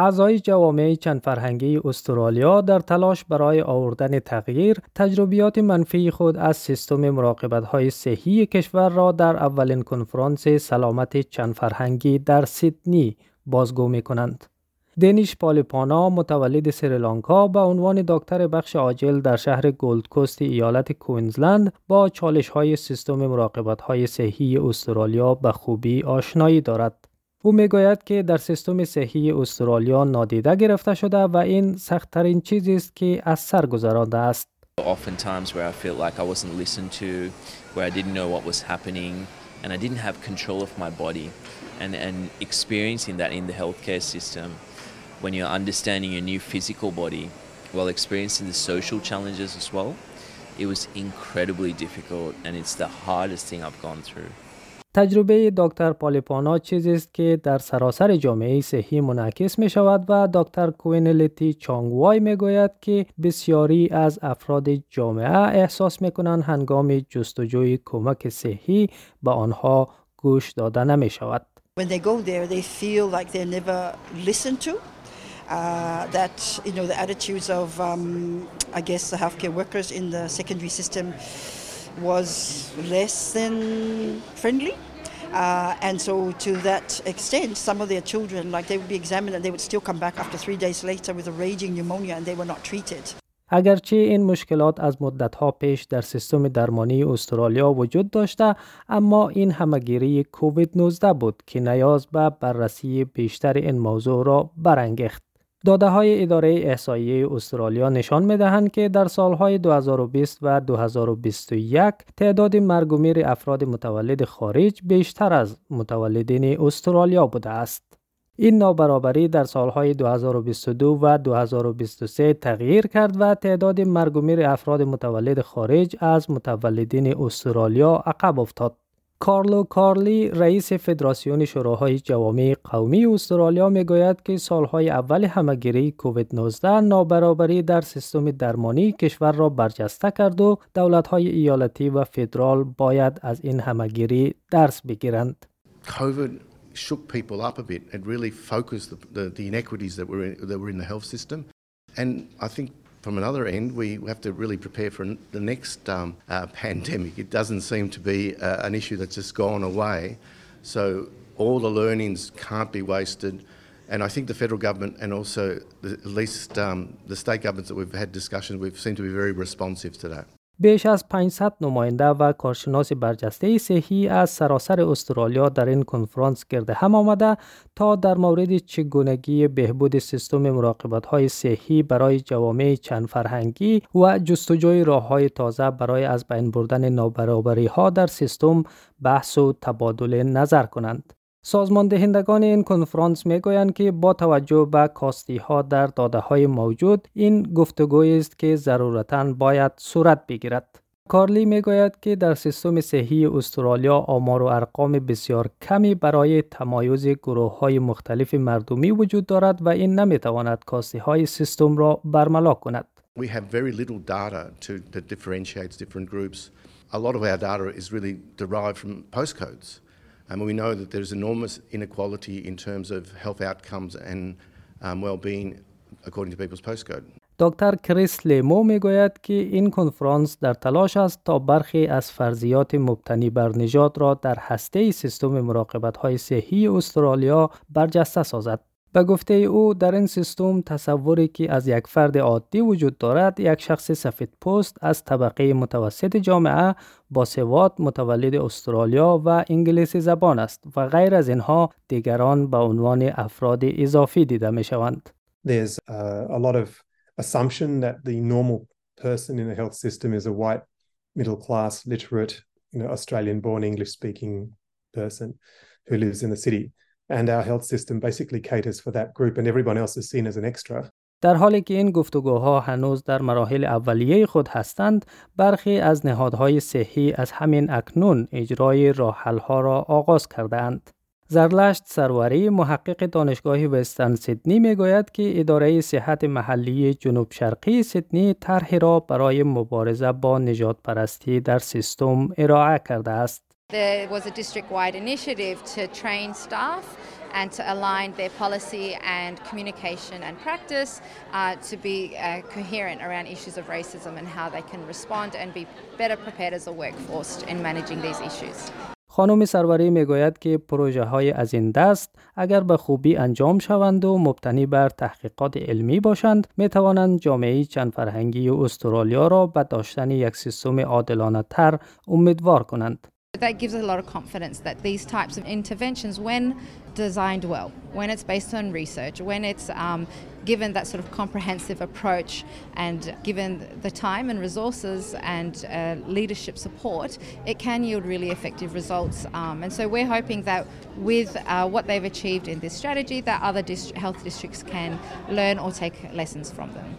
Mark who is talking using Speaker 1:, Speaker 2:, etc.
Speaker 1: اعضای جوامع چند فرهنگی استرالیا در تلاش برای آوردن تغییر تجربیات منفی خود از سیستم مراقبت های صحی کشور را در اولین کنفرانس سلامت چند فرهنگی در سیدنی بازگو می کنند. دنیش پالیپانا متولد سریلانکا به عنوان دکتر بخش عاجل در شهر گولد کوست ایالت کوینزلند با چالش های سیستم مراقبت های صحی استرالیا به خوبی آشنایی دارد. او می‌گوید که در سیستم صحی استرالیا نادیده گرفته شده و این سختترین چیزی است که از سر گذرانده است.
Speaker 2: Oftentimes where I felt like I wasn't listened to, where I didn't know what was happening and I didn't have control of my body and, and experiencing that in the healthcare system when you're understanding your new physical body while experiencing the social challenges as well, it was incredibly difficult and it's the hardest thing I've gone through.
Speaker 1: تجربه دکتر پالیپانا چیزی است که در سراسر جامعه صحی منعکس می شود و دکتر کوینلیتی چانگوای می گوید که بسیاری از افراد جامعه احساس می کنند هنگام جستجوی کمک صحی به آنها گوش داده نمی شود.
Speaker 3: When they go there, they feel like they're never listened to. Uh, that you know the attitudes of um, I guess the healthcare workers in the secondary system was less than friendly. Uh, and so, to that extent, some of their children, like they would be examined and they would still come back after three days later with a raging pneumonia and they were not treated.
Speaker 1: اگرچه این مشکلات از مدتها پیش در سیستم درمانی استرالیا وجود داشته اما این همگیری کووید 19 بود که نیاز به بررسی بیشتر این موضوع را برانگیخت. داده های اداره احصایه استرالیا نشان می دهند که در سالهای 2020 و 2021 تعداد مرگ افراد متولد خارج بیشتر از متولدین استرالیا بوده است. این نابرابری در سالهای 2022 و 2023 تغییر کرد و تعداد مرگ افراد متولد خارج از متولدین استرالیا عقب افتاد. کارلو کارلی رئیس فدراسیون شوراهای جوامع قومی استرالیا می‌گوید که سالهای اول همگیری کووید 19 نابرابری در سیستم درمانی کشور را برجسته کرد و دولت‌های ایالتی و فدرال باید از این همگیری درس بگیرند.
Speaker 4: COVID shook people up a bit. It really focused the, the, the inequities that were, in, that were in the health system. And I think from another end, we have to really prepare for the next um, uh, pandemic. It doesn't seem to be uh, an issue that's just gone away. So all the learnings can't be wasted. And I think the federal government and also the, at least um, the state governments that we've had discussions with seem to be very responsive to that.
Speaker 1: بیش از 500 نماینده و کارشناس برجسته صحی از سراسر استرالیا در این کنفرانس گرده هم آمده تا در مورد چگونگی بهبود سیستم مراقبت های صحی برای جوامع چند فرهنگی و جستجوی راه های تازه برای از بین بردن نابرابری ها در سیستم بحث و تبادل نظر کنند. سازمان دهندگان این کنفرانس می گویند که با توجه به کاستی ها در داده های موجود این گفتگوی است که ضرورتا باید صورت بگیرد. کارلی می گوید که در سیستم صحی استرالیا آمار و ارقام بسیار کمی برای تمایز گروه های مختلف مردمی وجود دارد و این نمی تواند کاستی های سیستم را برملا کند.
Speaker 4: We have very little data to, that differentiates different groups. A lot of our data is really derived from postcodes. And we know that there's enormous inequality in terms of health outcomes and um, well-being according to people's postcode.
Speaker 1: دکتر کریس لیمو می گوید که این کنفرانس در تلاش است تا برخی از فرضیات مبتنی بر نژاد را در هسته سیستم مراقبت های صحی استرالیا برجسته سازد. به گفته او در این سیستم تصوری که از یک فرد عادی وجود دارد یک شخص سفید پوست از طبقه متوسط جامعه با سواد متولد استرالیا و انگلیسی زبان است و غیر از اینها دیگران به عنوان افراد اضافی دیده می شوند.
Speaker 5: There's a lot of assumption that the normal person in the health system is a white middle class literate you know Australian born English speaking person who lives in the city and our health system basically caters for that group and everyone else is seen as an extra.
Speaker 1: در حالی که این گفتگوها هنوز در مراحل اولیه خود هستند، برخی از نهادهای صحی از همین اکنون اجرای راحلها را آغاز کردند. زرلشت سروری محقق دانشگاه وستن سیدنی می گوید که اداره صحت محلی جنوب شرقی سیدنی طرحی را برای مبارزه با نجات پرستی در سیستم ارائه کرده است.
Speaker 6: There was a district-wide initiative to train staff and to align their policy and communication and practice uh, to be uh, coherent around issues of racism and how they can respond and be better prepared as a workforce in managing these issues.
Speaker 1: خانم سروری می‌گوید که پروژه های از این دست اگر به خوبی انجام شوند و مبتنی بر تحقیقات علمی باشند می توانند جامعه چند فرهنگی استرالیا را به داشتن یک سیستم عادلانه تر امیدوار کنند.
Speaker 6: That gives us a lot of confidence that these types of interventions, when designed well, when it's based on research, when it's um, given that sort of comprehensive approach and given the time and resources and uh, leadership support, it can yield really effective results. Um, and so we're hoping that with uh, what they've achieved in this strategy, that other dist- health districts can learn or take lessons from them.